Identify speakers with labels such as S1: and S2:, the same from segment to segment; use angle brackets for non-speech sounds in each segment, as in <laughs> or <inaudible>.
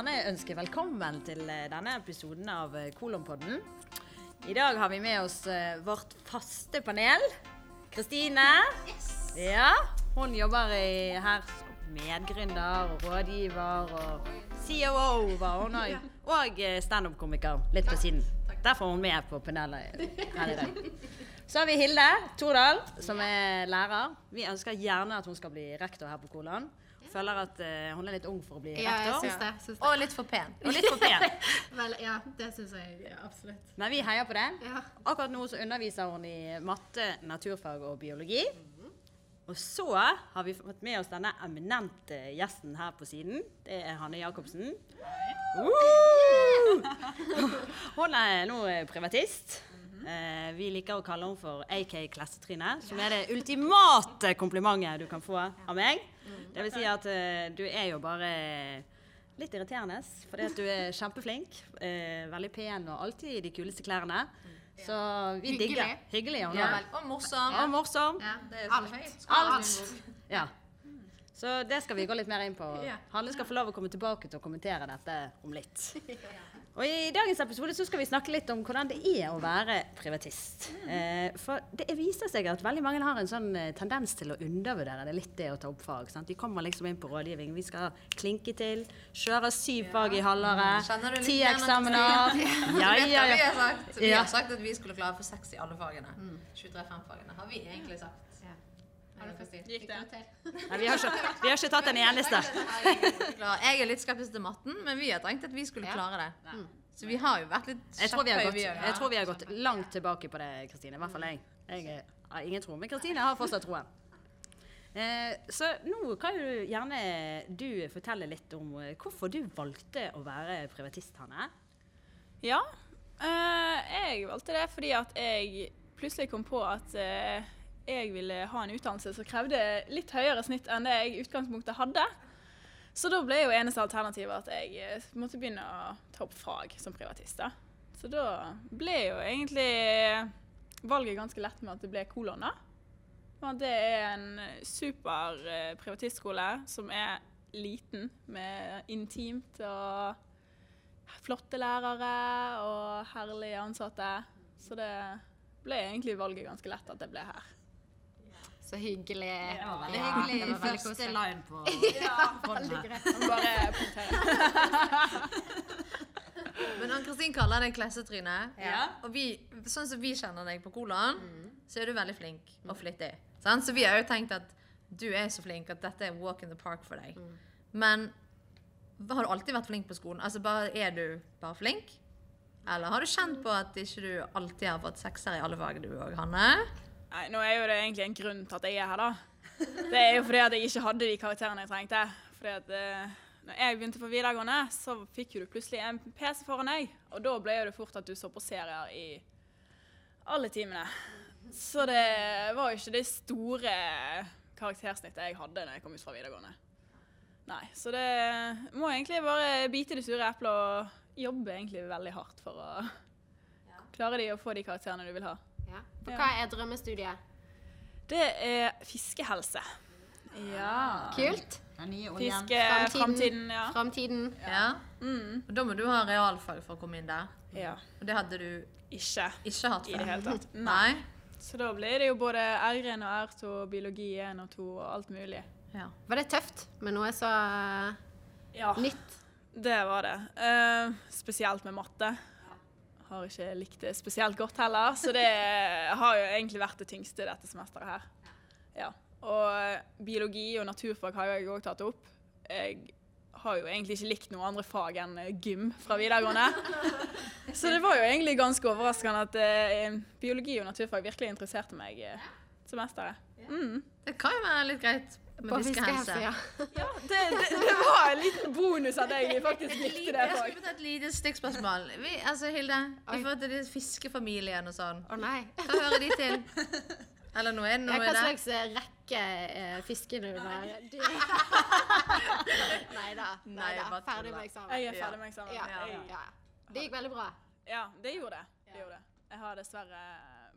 S1: gjerne ønske velkommen til eh, denne episoden av Kolompodden. Kolonpodden. I dag har vi med oss eh, vårt faste panel. Kristine. Ja, hun jobber i, her som medgründer og rådgiver og COO var hun òg. Og eh, standup-komiker litt på siden. Derfor er hun med på panelet her i dag. Så har vi Hilde Tordal, som er lærer. Vi ønsker gjerne at hun skal bli rektor her på Kolon. Føler at uh, hun er litt ung for å bli
S2: Ja,
S1: rektor.
S2: syns det. synes det.
S3: Og litt for pen.
S1: Og litt for pen. <laughs>
S2: Vel, ja, det syns jeg absolutt.
S1: Men vi heier på det.
S2: Ja.
S1: Akkurat nå så underviser hun i matte, naturfag og biologi. Og så har vi fått med oss denne eminente gjesten her på siden. Det er Hanne Jacobsen. <laughs> Hun er nå privatist. Eh, vi liker å kalle henne for AK Klassetrine, som er det ultimate komplimentet du kan få av meg. Det vil si at uh, du er jo bare litt irriterende, fordi at du er <laughs> kjempeflink. uh, veldig pen og alltid i de kuleste klærne. Så vi
S2: Hyggelig.
S1: digger. Hyggelig. Hun
S3: Ja. Og morsom.
S1: Og morsom.
S2: Ja.
S3: Det er
S2: alt.
S3: Alt.
S1: Alt. Ja. Så det skal vi gå litt mer inn på. Hanne skal få lov å komme tilbake til å kommentere dette om litt. <laughs> Og I dagens episode så skal vi snakke litt om hvordan det er å være privatist. Eh, for det viser seg at veldig mange har en sånn eh, tendens til å undervurdere det litt det å ta opp fag. Sant? De kommer liksom inn på rådgivning. Vi skal klinke til. Kjøre syv fag i halvåret.
S3: Litt
S1: Ti eksamener. <laughs> Ja, ja, ja.
S3: vi har sagt at vi skulle klare for seks i alle fagene. 23-5-fagene har vi egentlig sagt. Har?
S2: Gikk det?
S1: Nei, vi, har ikke, vi har ikke tatt en eneste. <laughs>
S3: Jeg er litt skeptisk til matten, men vi har tenkt at vi skulle klare det. Så vi har jo vært litt
S1: Jeg tror vi har gått, jeg tror vi har gått langt tilbake på det, Kristine. I hvert fall jeg. Jeg har ingen tro, men Kristine har fortsatt troen. Eh, så nå kan jo gjerne du fortelle litt om eh, hvorfor du valgte å være privatist, Hanne.
S4: Ja, eh, jeg valgte det fordi at jeg plutselig kom på at eh, jeg ville ha en utdannelse som krevde litt høyere snitt enn det jeg i utgangspunktet hadde. Så da ble jo eneste alternativet at jeg eh, måtte begynne å ta opp fag som privatist. da. Så da ble jo egentlig valget ganske lett med at det ble kolon. da. Og det er en super eh, privatistskole som er liten, med intimt og flotte lærere og herlige ansatte. Så det ble egentlig valget ganske lett at jeg ble her.
S2: Så hyggelig.
S1: Ja,
S2: veldig hyggelig. Det var veldig koselig.
S1: line på <laughs>
S2: Veldig greit.
S4: Bare. <laughs>
S3: Men Ann-Kristin kaller deg Klessetryne.
S1: Ja.
S3: Og vi, sånn som vi kjenner deg på Kolon, så er du veldig flink og flittig. Sant? Så vi har jo tenkt at du er så flink at dette er walk in the park for deg. Men har du alltid vært flink på skolen? Altså bare, Er du bare flink? Eller har du kjent på at ikke du alltid har fått sekser i alle fag, du òg, Hanne?
S4: Nei, nå er jo det egentlig en grunn til at jeg er her, da. Det er jo fordi at jeg ikke hadde de karakterene jeg trengte. Fordi at uh, når jeg begynte på videregående, så fikk jo du plutselig en PC foran deg. Og da ble det fort at du så på serier i alle timene. Så det var jo ikke det store karaktersnittet jeg hadde når jeg kom ut fra videregående. Nei, så det må egentlig bare bite i det sure eplet og jobbe egentlig veldig hardt for å klare de å få de karakterene du vil ha.
S2: Ja. For hva er drømmestudiet?
S4: Det er fiskehelse. Ja.
S2: Kult.
S1: Fiske,
S4: framtiden. Ja.
S2: Framtiden.
S3: Ja.
S4: Mm.
S3: Og da må du ha realfag for å komme inn der.
S4: ja.
S3: Og det hadde du
S4: Ikke
S3: ikke hatt
S4: i det hele tatt.
S3: Nei.
S4: Så da ble det jo både R1 og R2, biologi 1 og 2 og alt mulig.
S3: Ja.
S2: Var det tøft med noe så
S4: Ja,
S2: nytt?
S4: det var det. Uh, spesielt med matte. Har ikke likt det spesielt godt heller, så det har jo egentlig vært det tyngste dette semesteret her. Ja. Og biologi og naturfag har jeg òg tatt opp. Jeg har jo egentlig ikke likt noen andre fag enn eh, gym fra videregående. Så det var jo egentlig ganske overraskende at eh, biologi og naturfag virkelig interesserte meg eh, semesteret. Mm.
S3: Det kan jo være litt greit med
S2: På
S3: fiskehelse.
S2: ja. <laughs>
S4: Ja, det, <laughs> det, det var en liten bonus at jeg faktisk likte det
S3: Jeg skulle ta et lite stikkspørsmål. Vi, altså, Hilde, i forhold til de fiskefamilien og sånn,
S2: Å nei.
S3: hva hører de til? Eller noe, er noe
S2: hva
S3: i det?
S2: slags eh, rekke eh, fisker du med? <laughs> Du... Nei da.
S3: Nei.
S2: Ferdig med eksamen.
S4: Jeg er ferdig med eksamen.
S2: Ja, ja. Det gikk veldig bra.
S4: Ja, det gjorde det. det gjorde har dessverre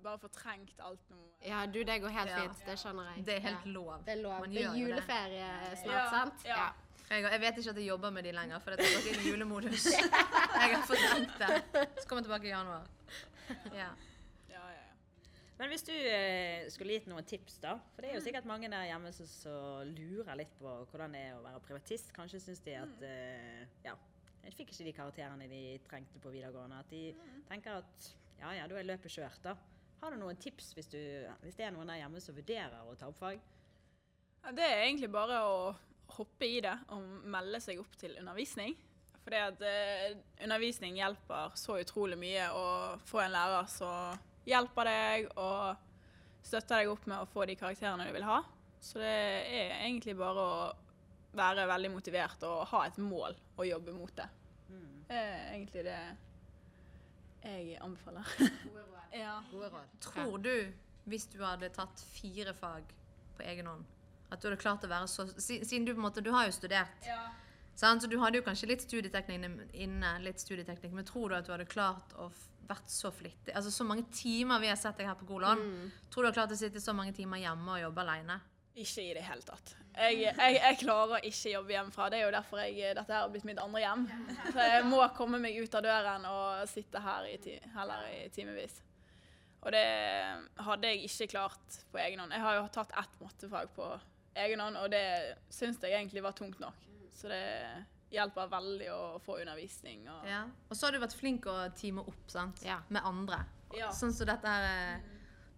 S4: bare fortrengt alt nå.
S2: Ja, du, det går helt
S3: Ja.
S2: fint. Det skjønner jeg.
S3: Det er helt
S2: ja.
S3: lov.
S2: Det er lov.
S3: Man
S2: Det er juleferie snart,
S4: Ja,
S2: sant?
S4: ja.
S3: Jeg, jeg vet ikke at jeg jobber med de lenger, for dette er i julemodus. <laughs> Jeg har fortrengt det. Så kommer jeg tilbake i januar. Ja.
S4: Ja, ja, ja.
S1: Men hvis du eh, skulle gitt noen tips, da. For det er jo sikkert mange der hjemme som som lurer litt på hvordan det er å være privatist. Kanskje syns de at eh, ja, de fikk ikke de karakterene de trengte på videregående. At de tenker at ja ja, da er løpet kjørt, da. Har du noen tips hvis, du, hvis det er noen der hjemme som vurderer å ta opp fag?
S4: Ja, det er egentlig bare å hoppe i det og melde seg opp til undervisning. Fordi at eh, undervisning hjelper så utrolig mye å få en lærer som hjelper deg og støtter deg opp med å få de karakterene du vil ha. Så det er egentlig bare å være veldig motivert og ha et mål og jobbe mot det. Det er egentlig det jeg anbefaler. ja.
S3: Gode råd. Tror du, hvis du hadde tatt fire fag på egen hånd, at du hadde klart å være så Siden du på en måte Du har jo studert. Sant? Så du hadde jo kanskje litt studieteknikk inne, litt studieteknikk, men tror du at du hadde klart å vært så flittig? Altså så mange timer vi har sett deg her på Kolon. Tror du du har klart å sitte så mange timer hjemme og jobbe alene?
S4: Ikke i det hele tatt. Jeg, jeg, jeg klarer ikke jobbe hjemmefra. Det er jo derfor jeg, dette her har blitt mitt andre hjem. Så jeg må komme meg ut av døren og sitte her i, ti, heller i timevis. Og det hadde jeg ikke klart på egen hånd. Jeg har jo tatt ett mattefag på egen hånd, og det syns jeg egentlig var tungt nok. Så det hjelper veldig å få undervisning. Og,
S3: Ja. Og så har du vært flink å teame opp sant?
S2: Ja.
S3: med andre.
S4: Ja.
S3: Sånn som dette her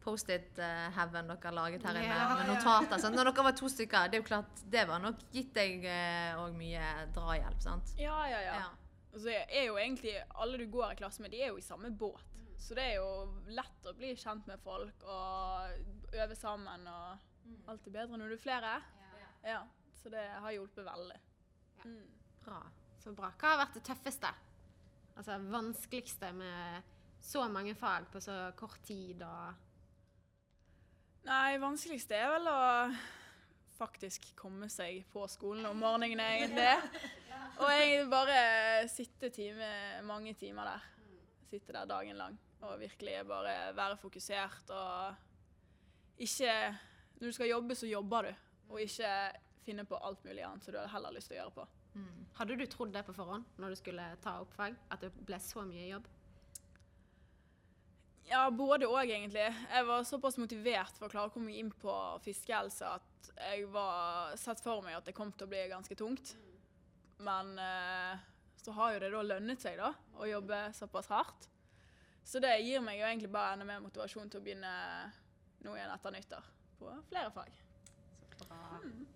S3: eh, Post-it-heaven dere laget her inne,
S2: Ja,
S3: med notater. Sant? Når dere var to stykker, det er jo klart, det var nok gitt deg òg mye drahjelp, sant?
S4: ja, ja, ja.
S3: Ja.
S4: Og så er jo egentlig alle du går i klasse med, de er jo i samme båt. Så det er jo lett å bli kjent med folk og øve sammen og alt er bedre når du er flere. Ja, så det har hjulpet veldig.
S3: Bra.
S2: Så bra. Hva har vært det tøffeste? Altså vanskeligste med så mange fag på så kort tid og
S4: Nei, vanskeligste er vel å faktisk komme seg på skolen om morgenen, egentlig. Og egentlig bare sitte time, mange timer der. Sitte der dagen lang og virkelig bare være fokusert og ikke Når du skal jobbe, så jobber du, og ikke finne på alt mulig annet som du har heller lyst til å gjøre på.
S2: Hadde du trodd det på forhånd når du skulle ta opp fag? At det ble så mye jobb?
S4: Ja, både òg, egentlig. Jeg var såpass motivert for å klare å komme inn på fiskehelse at jeg var sett for meg at det kom til å bli ganske tungt. Men eh, så har jo det da lønnet seg, da, å jobbe såpass hardt. Så det gir meg jo egentlig bare enda mer motivasjon til å begynne nå igjen etter nyttår på flere fag.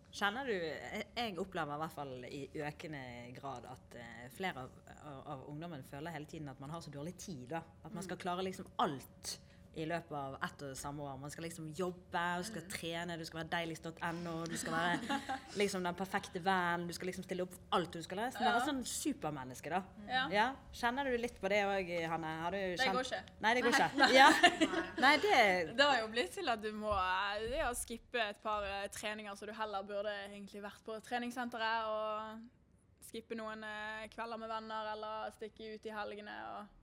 S1: Kjenner du Jeg opplever i hvert fall i økende grad at eh, flere av, av, av ungdommen føler hele tiden at man har så dårlig tid. da. At man skal klare liksom alt i løpet av ett og samme år. Man skal liksom jobbe, du skal trene, du skal være deiligst.no, du skal være liksom den perfekte vennen, du skal liksom stille opp for alt. Du skal lese. være, ja. sånn supermenneske, da.
S4: Ja.
S1: Kjenner du litt på det òg, Hanne? Har du
S4: Det går ikke.
S1: Nei, det går ikke. Ja. Nei, det
S4: Det har jo blitt til at du må ja, skippe et par eh, treninger, så du heller burde egentlig vært på treningssenteret og skippe noen eh, kvelder med venner eller stikke ut i helgene. og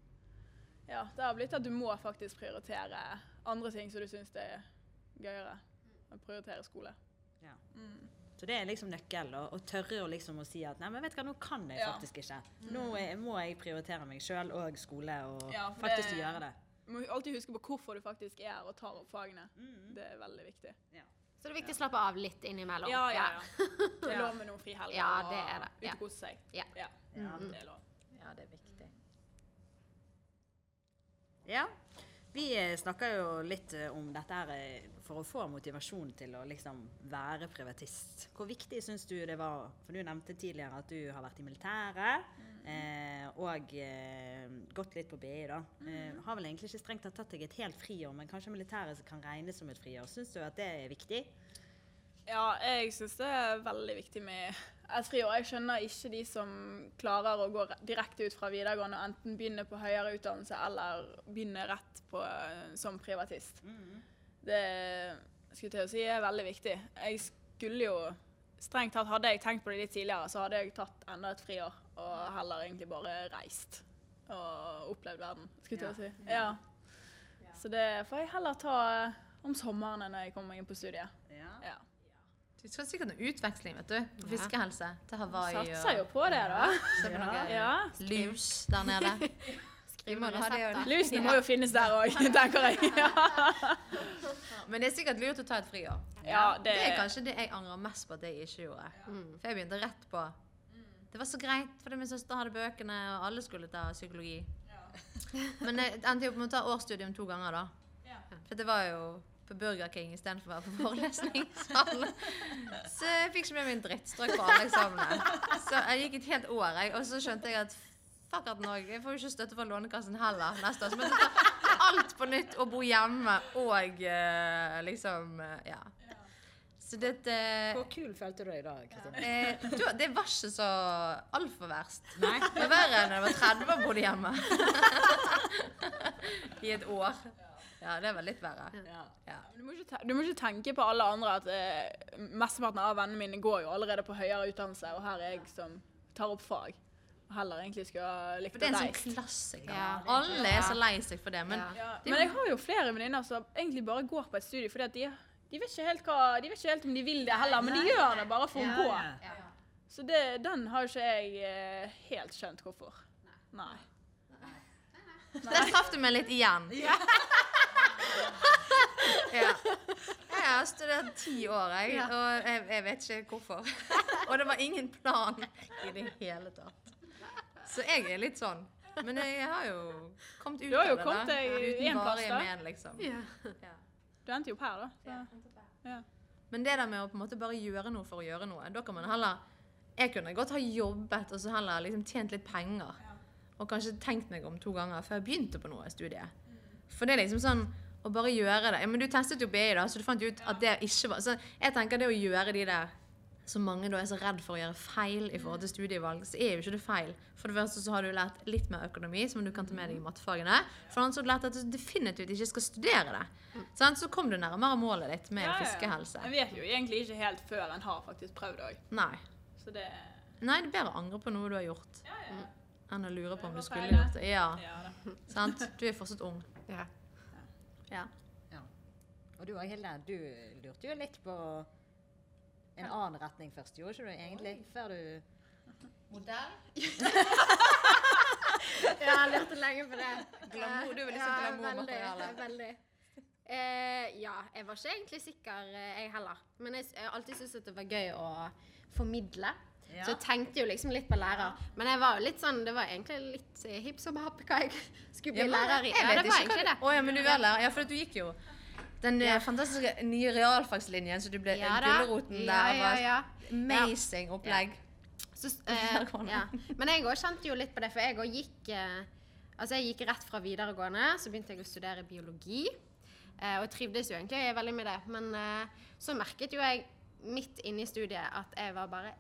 S4: ja, Det har blitt at du må faktisk prioritere andre ting som du syns er gøyere. Å prioritere skole.
S1: Ja. Så det er liksom nøkkel, Å, å tørre å liksom å si at nei, men vet du hva, nå kan jeg
S4: Ja.
S1: faktisk ikke. Nå jeg, må jeg prioritere meg sjøl og skole og
S4: Ja,
S1: faktisk
S4: det-
S1: gjøre det.
S4: Du må alltid huske på hvorfor du faktisk er her og tar opp fagene. Det er veldig viktig.
S2: Så det er viktig å slappe av litt innimellom.
S4: Ja, ja, ja. Det er lov med noen frihelger
S2: Ja,
S4: og
S2: det er det.
S4: og kose seg.
S2: Ja.
S4: Ja, det er lov.
S3: Ja, det er.
S1: Ja. Vi eh, snakker jo litt eh, om dette her eh, for å få motivasjon til å liksom være privatist. Hvor viktig syns du det var For du nevnte tidligere at du har vært i militæret. Eh, og eh, gått litt på BI, da. Eh, har vel egentlig ikke strengt tatt deg et helt friår, men kanskje militæret kan regnes som et friår. Syns du at det er viktig?
S4: Ja, jeg syns det er veldig viktig med et friår. Jeg skjønner ikke de som klarer å gå direkte ut fra videregående og enten begynne på høyere utdannelse eller begynne rett på, eh, som privatist. Det skulle til å si er veldig viktig. Jeg skulle jo Strengt tatt hadde jeg tenkt på det litt tidligere, så hadde jeg tatt enda et friår og heller egentlig bare reist og opplevd verden, skulle jeg til å si. Ja. Så det får jeg heller ta om sommeren når jeg kommer inn på studiet.
S3: Vi skal sikkert ha utveksling, vet du. På fiskehelse. Til Hawaii
S4: Satser jo på det, da.
S3: Se på noe
S4: Ja.
S3: lus der nede. <laughs> Det.
S4: Lusene må jo finnes der òg, tenker jeg. <laughs> Ja,
S3: Men det er sikkert lurt å ta et friår.
S4: ja
S3: Det er kanskje det jeg angrer mest på at jeg ikke gjorde.
S2: Mm.
S3: For jeg begynte rett på Det var så greit, fordi min søster hadde bøkene, og alle skulle ta psykologi. Men jeg endte jo på med å ta årsstudium to ganger, da. For det var jo på Burger King istedenfor å være på forelesningssalen. Så jeg fikk ikke med meg en drittstrøk på alle eksamene. Så jeg gikk et helt år, jeg, og så skjønte jeg at fuck at Norge, jeg får jo ikke støtte fra Lånekassen heller neste år. Så jeg ta alt på nytt og bo hjemme og eh, liksom eh, Ja. Så dette
S1: Hvor kul følte du deg da, dag
S3: Eh, du, det var ikke så altfor verst. Nei. Det var verre enn da jeg var 30 og bodde hjemme. <laughs> I et år. Ja, det var litt verre.
S1: Ja.
S3: Ja.
S4: Du må, ikke, du må ikke tenke på alle andre at eh, mesteparten av vennene mine går jo allerede på høyere utdannelse, og her er jeg som tar opp fag. Og heller egentlig skulle ha likt
S3: For det er en sånn klassiker.
S2: Ja.
S3: Alle er så lei seg for det. Men
S2: Ja.
S4: Ja. Men jeg har jo flere venninner som egentlig bare går på et studie fordi at de, de, vet ikke helt hva, de vet ikke helt om de vil det heller, men de gjør det bare for å gå. Så det, den har jo ikke jeg eh, helt skjønt hvorfor. Nei.
S3: der traff du meg litt igjen. <laughs> Ja. Jeg har studert ti år, jeg, og jeg, jeg vet ikke hvorfor. <laughs> Og det var ingen plan i det hele tatt. Så jeg er litt sånn. Men jeg har jo kommet ut
S4: Du har jo
S3: av det
S4: kommet deg
S3: uten
S4: en plass, da.
S3: liksom. Ja.
S4: Du endte jo opp her, da. Så. Ja.
S3: Men det der med å på en måte bare gjøre noe for å gjøre noe, da kan man heller Jeg kunne godt ha jobbet og så heller liksom tjent litt penger. Og kanskje tenkt meg om to ganger før jeg begynte på noe studie. For det er liksom sånn å bare gjøre det. Ja, men du testet jo BI, da, så du fant ut at det ikke var Så jeg tenker det å gjøre de der som mange da er så redd for å gjøre feil i forhold til studievalg, så er jo ikke det feil. For det første så har du lært litt mer økonomi, som du kan ta med deg i mattefagene. For annet så har du lært at du definitivt ikke skal studere det. Sånn, Så kom du nærmere målet ditt med
S4: Ja, ja.
S3: fiskehelse.
S4: En vet jo egentlig ikke helt før en har faktisk prøvd òg.
S3: Nei.
S4: Så det
S3: Nei, det er bedre å angre på noe du har gjort,
S4: ja.
S3: enn å lure på om du skulle gjort det. Ja,
S4: ja
S3: sant? Du er fortsatt ung.
S2: Ja.
S3: Ja.
S1: Ja. Og du òg, Hilde. Du lurte jo litt på en annen retning først, gjorde ikke du egentlig? Før du
S3: Modell? <laughs>
S2: Ja, jeg lurte lenge på det.
S3: Glamour, du er liksom
S2: Ja,
S3: glamourmateriale.
S2: Veldig. veldig. Eh, ja, jeg var ikke egentlig sikker, eh, jeg heller. Men jeg, har alltid syntes at det var gøy å formidle.
S1: Ja.
S2: Så jeg tenkte jo liksom litt på lærer. Men jeg var jo litt sånn, det var egentlig litt eh, hipp som happ hva jeg <laughs> skulle bli lærer i.
S3: Jeg
S2: Ja, det var egentlig det.
S3: Å ja, men du var lærer. Ja, for du gikk jo den ja. fantastiske nye realfagslinjen, så du ble
S2: Ja
S3: gulroten
S2: Ja,
S3: der.
S2: ja, ja.
S3: Amazing opplegg.
S2: Så,
S3: uh, <laughs>
S2: ja. Men jeg òg kjente jo litt på det, for jeg òg gikk uh, Altså, jeg gikk rett fra videregående, så begynte jeg å studere biologi. Eh, og jeg trivdes jo egentlig veldig med det. Men eh, så merket jo jeg midt inne i studiet at jeg var bare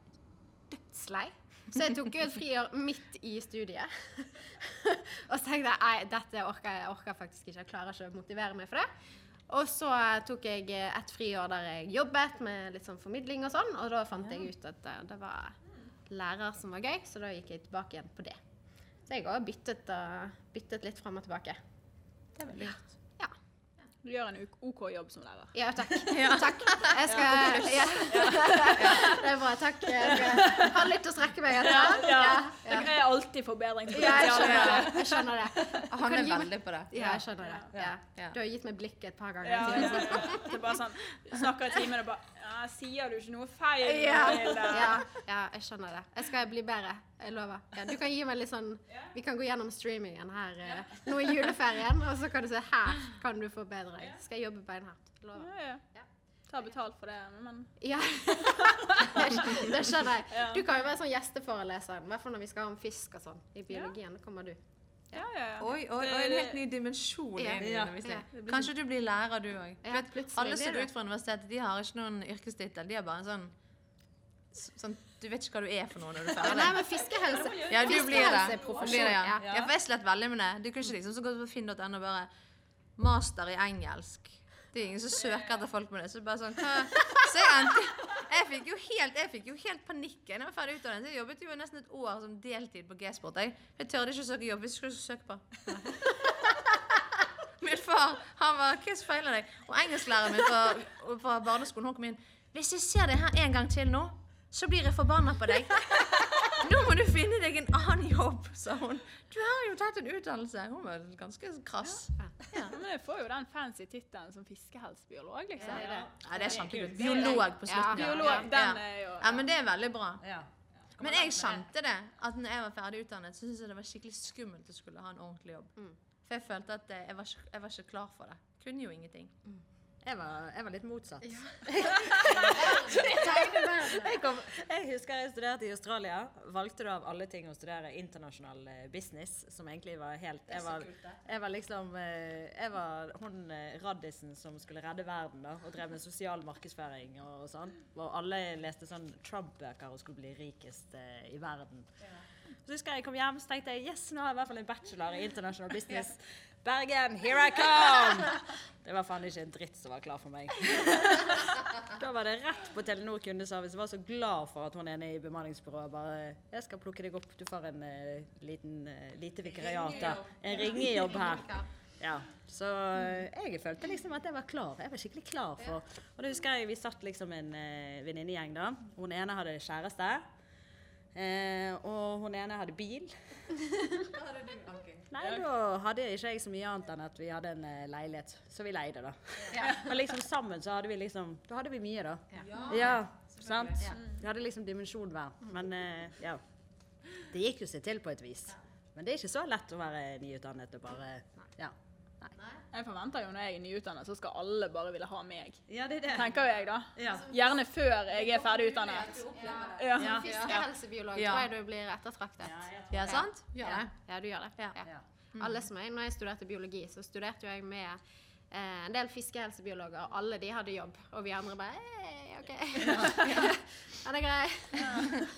S2: dødslei. Så jeg tok jo et friår midt i studiet. <laughs> og så tenkte jeg nei, dette orker jeg, jeg orker faktisk ikke. Jeg klarer ikke å motivere meg for det. Og så eh, tok jeg eh, et friår der jeg jobbet med litt sånn formidling og sånn, og da fant jeg ut at eh, det var lærer som var gøy, så da gikk jeg tilbake igjen på det. Så jeg har byttet, uh, byttet litt fram og tilbake.
S3: Det er veldig lurt.
S2: Ja.
S4: Du gjør en OK jobb som lærer.
S2: Ja, takk. <laughs> Takk. Jeg skal ja. Det er bra. Takk. Jeg skal ha litt å strekke meg etter.
S4: Ja,
S2: Ja, ja.
S4: er alltid forbedringspotensial.
S2: Ja, jeg skjønner det. Jeg skjønner det.
S3: Han er veldig på det.
S2: Ja, jeg skjønner det. Ja.
S3: Ja.
S2: Du har gitt meg blikket et par ganger.
S4: Ja, ja. Det er bare sånn, snakker i timen og bare ja, Sier du ikke noe feil?
S2: Ja. <laughs> Ja, ja, jeg skjønner det. Jeg skal bli bedre. Jeg lover. Ja, du kan gi meg litt sånn Vi kan gå gjennom streamingen her eh, nå i juleferien, og så kan du se her kan du forbedre deg. Skal jeg jobbe beinhardt. Lover.
S4: Ja, ja. Ta betalt for det, men
S2: Ja. <laughs> det skjønner jeg. Du kan jo være sånn gjesteforeleser, i hvert fall når vi skal ha om fisk og sånn. I biologien da kommer du.
S4: Ja, ja. ja.
S3: Oi, oi, oi, en helt ny dimensjon
S2: Ja.
S3: inn i
S1: Ja.
S3: undervisningen. Kanskje du blir lærer, du òg.
S2: Ja,
S3: Alle som
S2: du.
S3: går ut fra universitetet, de har ikke noen yrkestittel. De har bare en sånn, sånn Du vet ikke hva du er for noe når du er ferdig.
S2: nei, men fiskehelse
S3: Ja, du blir det. Blir det ja. For jeg slet veldig med det. Du kunne ikke liksom så gå på finn.no og bare Master i engelsk. Det er ingen som søker etter folk med det. Så bare sånn hva? Så jeg endte Jeg fikk jo helt, jeg helt panikk da jeg var ferdig utdannet. Jeg jobbet jo nesten et år som deltid på G-sport. Jeg, jeg tørde ikke å søke jobb hvis jeg skulle søke på. <laughs> Min far han var Hva er feiler deg? Og engelsklæreren min fra, fra barneskolen hun kom inn. Hvis jeg ser det her en gang til nå, så blir jeg forbanna på deg. <laughs> Nå må du finne deg en annen jobb, sa hun. Du har jo tatt en utdannelse. Hun var ganske krass.
S4: Ja, men jeg får jo den fancy tittelen som fiskehelsebiolog, liksom.
S2: Ja.
S3: Ja, det er kjempekult. Biolog på slutten.
S2: Ja.
S4: Biolog, den er jo
S3: Ja, men det er veldig bra.
S1: Ja.
S3: Men jeg kjente det, at når jeg var ferdig utdannet, så syntes jeg det var skikkelig skummelt å skulle ha en ordentlig jobb. For jeg følte at jeg var, ikke, jeg var ikke klar for det. Kunne jo ingenting.
S1: Jeg var, jeg var litt motsatt.
S2: Ja. <laughs>
S1: Jeg, kom, jeg husker jeg studerte i Australia. Valgte du av alle ting å studere internasjonal eh, business, som egentlig var helt Jeg var, jeg var liksom eh, Jeg var hun eh, raddisen som skulle redde verden, da, og drev med sosial markedsføring og sånn. Og alle leste sånn Trump-bøker og skulle bli rikest eh, i verden. Så husker jeg jeg kom hjem så tenkte jeg, yes, nå har jeg i hvert fall en bachelor i international business. Bergen, here I come! Det var faen ikke en dritt som var klar for meg. <laughs> Da var det rett på Telenor kundeservice. Jeg var så glad for at hun ene i bemanningsbyrået bare Jeg skal plukke deg opp. Du får en uh, liten, uh, lite vikariat. der. En ringejobb her. Ja, Så eh, jeg følte liksom at jeg var klar. Jeg var skikkelig klar for Og da husker jeg vi satt liksom en uh, venninnegjeng, da. Hun ene hadde kjæreste. Eh, og hun ene hadde bil. Nei, da hadde ikke jeg så mye annet enn at vi hadde en eh, leilighet. Så vi leide, da. Men <laughs> liksom sammen så hadde vi liksom Da hadde vi mye, da. Ja, sant? Vi hadde liksom dimensjon hver. Men eh, ja. Det gikk jo seg til på et vis. Men det er ikke så lett å være nyutdannet og bare Ja.
S4: Jeg forventer jo når jeg er nyutdannet, så skal alle bare ville ha meg.
S1: Ja, det er det.
S4: Tenker jeg, da.
S1: Ja.
S4: Gjerne før jeg er ferdig utdannet. Ja.
S1: Ja.
S2: Fiskehelsebiolog
S3: Ja.
S2: tror jeg du blir ettertraktet.
S3: Ja, sant? Gjør
S2: Ja.
S3: det.
S2: ja, du gjør det.
S3: Ja.
S2: Ja. Alle som jeg, når jeg studerte biologi, så studerte jo jeg med eh, en del fiskehelsebiologer, og alle de hadde jobb. Og vi andre bare «Hey, OK. Ja, <laughs> det er greit.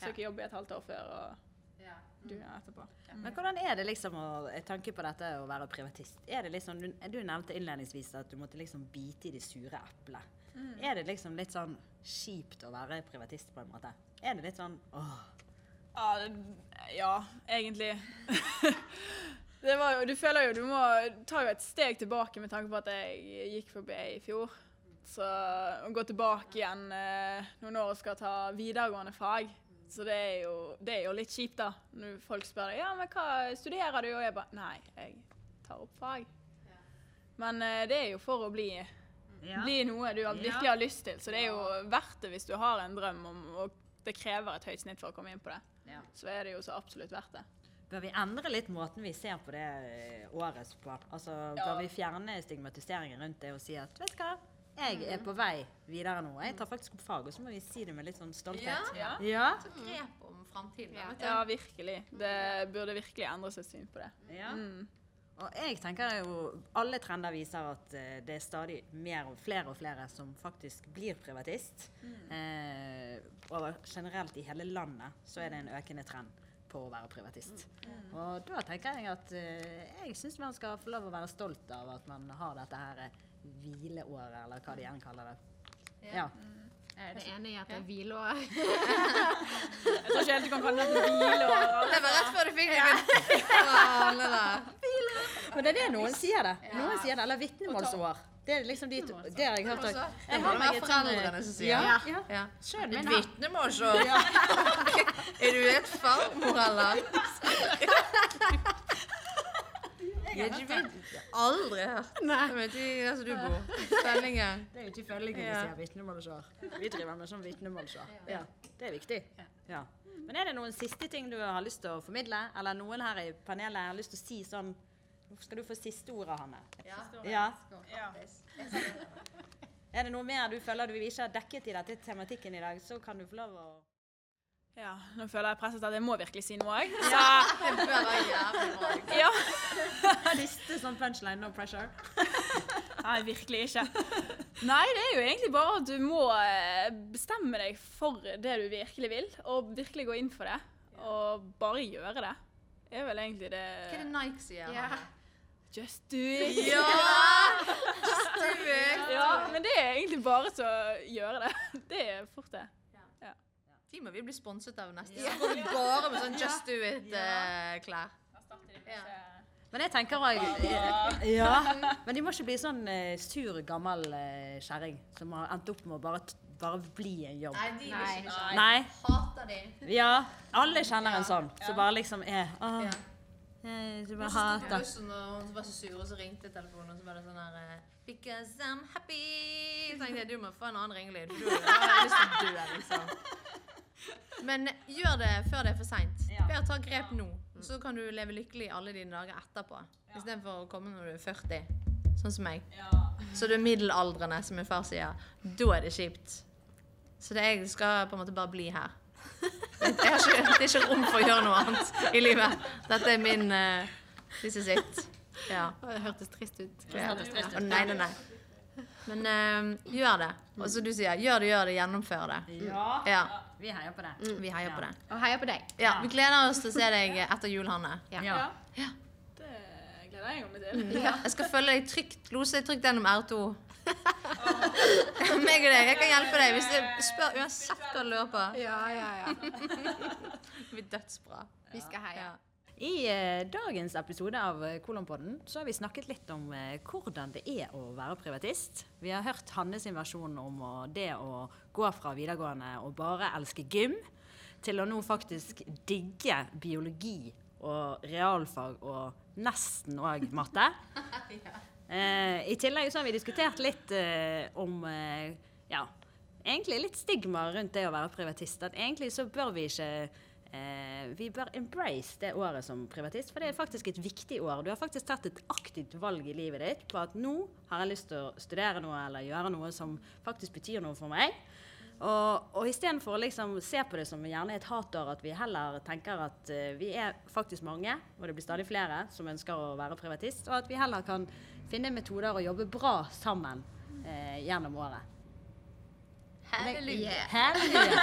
S4: Så <laughs> ikke jobbe i et halvt år før, og du er etterpå.
S1: Men hvordan er det liksom å tanke på dette å være privatist? Er det liksom, du, du nevnte innledningsvis at du måtte liksom bite i de sure eplene. Er det liksom litt sånn kjipt å være privatist på en måte? Er det litt sånn åh,
S4: Ja, det- ja egentlig. <laughs> det var jo, du føler jo du må ta jo et steg tilbake med tanke på at jeg gikk for BA i fjor. Så å gå tilbake igjen eh, noen år og skal ta videregående fag, så det er jo, det er jo litt kjipt, da. Når folk spør deg ja, men hva studerer du, og jeg bare Nei, jeg tar opp fag. Men eh, det er jo for å bli,
S1: Ja.
S4: bli noe du har, virkelig har lyst til. Så det er jo verdt det hvis du har en drøm om og det krever et høyt snitt for å komme inn på det.
S1: Ja.
S4: Så er det jo så absolutt verdt det.
S1: Bør vi endre litt måten vi ser på det eh, året på? Altså,
S4: Ja.
S1: Bør vi fjerne stigmatiseringen rundt det og si at vet du hva, jeg er på vei videre nå. Jeg tar faktisk opp fag, og så må vi si det med litt sånn stolthet.
S3: Ja.
S1: Ja.
S3: Så grep om framtiden.
S2: Ja.
S4: Ja, virkelig. Det burde virkelig endres et syn på det.
S1: Ja.
S4: Mm.
S1: Og jeg tenker jo Alle trender viser at eh, det er stadig mer og flere og flere som faktisk blir privatist. Eh, og generelt i hele landet så er det en økende trend på å være privatist. Og da tenker jeg at uh, jeg syns man skal få lov å være stolt av at man har dette her eh, hvileåret, eller hva de gjerne kaller det. Ja.
S2: Jeg er enig i at det er hvileår. <laughs>
S4: Jeg tror ikke helt du kan kalle det et hvileår.
S3: Det var rett før du fikk det.
S1: Men <laughs> det er det noen sier det. Noen sier det, Eller vitnemålsår. Det er liksom de to Det har jeg hørt òg.
S3: Det må være foreldrene som sier
S1: Ja.
S3: det.
S1: ja.
S3: Ja. Et
S1: min
S3: vitnemål, så <laughs> Er du et farmor, eller? Jeg har ikke aldri hørt. det. ikke altså, du bor. Spenningen.
S1: Det er jo ikke følgingen
S3: Ja.
S1: sier vitnemålsår. Vi driver med sånn vitnemålsår. Ja. Det er viktig. Ja. Men er det noen siste ting du har lyst til å formidle? Eller noen her i panelet har lyst til å si sånn skal du få siste ordet, Hanne. Ja.
S4: Ja. <laughs>
S1: Er det noe mer du føler du ikke har dekket i dette tematikken i dag, så kan du få lov å
S4: ja, nå føler jeg presset at jeg må virkelig si noe òg.
S3: Det bør være jævlig bra.
S4: Ja. <laughs>
S1: Siste sånn punchline, no pressure. <laughs>
S4: Nei, virkelig ikke. Nei, det er jo egentlig bare at du må eh, bestemme deg for det du virkelig vil, og virkelig gå inn for det. Og bare gjøre det. Det er vel egentlig det
S3: Hva er det Nike sier?
S2: Ja.
S4: Just do it.
S3: Ja! <laughs> Just do it.
S4: Ja, men det er egentlig bare til å gjøre det. <laughs> Det er fort det.
S3: De må vi bli sponset av neste. Så går vi bare med sånn Just do it-klær. Ja.
S1: Men jeg tenker òg Ja. Men de må ikke bli sånn eh, sur, gammel eh, kjerring som har endt opp med å bare, bare bli en jobb.
S3: Nei, de vil
S2: Nei.
S3: ikke.
S1: Nei.
S3: Hater de.
S1: Ja. Alle kjenner en sånn som så bare liksom er Åh,
S3: Ja.
S1: jeg bare hater
S3: og hun var så sur, og så ringte telefonen, og så var det sånn her eh, Because I'm happy. Så tenkte jeg du må få en annen ringelyd. Du har jeg lyst til å dø, liksom. Men gjør det før det er for seint.
S1: Ja.
S3: Ved ta grep nå, så kan du leve lykkelig alle dine dager etterpå. Istedenfor å komme når du er 40, sånn som meg. Så du er middelaldrende, som min far sier. Da er det kjipt. Så det, jeg skal på en måte bare bli her. Jeg har ikke, det er ikke rom for å gjøre noe annet i livet. Dette er min uh, This is it. Ja.
S2: Det hørtes trist ut.
S3: ja. Nei, nei, nei. Men uh, gjør det. Og som du sier, gjør det, gjør det, gjennomfør det.
S1: Ja.
S3: Ja,
S1: Vi heier på det.
S3: vi heier på det.
S2: Og heier på deg.
S3: Ja, Vi gleder oss til å se deg etter jul, Hanne.
S2: Ja.
S1: Ja.
S4: Ja. Det gleder jeg meg til.
S3: Jeg skal følge deg trygt, lose deg trygt gjennom R2. <laughs> Meg og deg, jeg kan hjelpe deg hvis du spør uansett hva du lurer på.
S2: Ja, ja, ja. <laughs>
S3: Vi er dødsbra.
S2: Vi skal heie.
S3: Ja.
S1: I eh, dagens episode av eh, Kolonpodden så har vi snakket litt om eh, hvordan det er å være privatist. Vi har hørt Hanne sin versjon om å, det å gå fra videregående og bare elske gym, til å nå faktisk digge biologi og realfag og nesten òg matte. <laughs> Eh, I tillegg så har vi diskutert litt eh, om eh, ja, egentlig litt stigma rundt det å være privatist. At egentlig så bør vi ikke eh, Vi bør embrace det året som privatist, for det er faktisk et viktig år. Du har faktisk tatt et aktivt valg i livet ditt på at nå har jeg lyst til å studere noe eller gjøre noe som faktisk betyr noe for meg. Og, og istedenfor å liksom se på det som gjerne et hatår, at vi heller tenker at eh, vi er faktisk mange, og det blir stadig flere som ønsker å være privatist, og at vi heller kan finne metoder å jobbe bra sammen eh, gjennom året.
S3: Halleluja.
S1: Halleluja.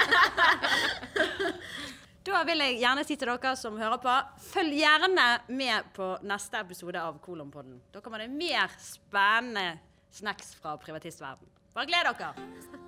S1: Da vil jeg gjerne si til dere som hører på, følg gjerne med på neste episode av Kolonpodden. Da kommer det mer spennende snacks fra privatistverden. Bare gled dere!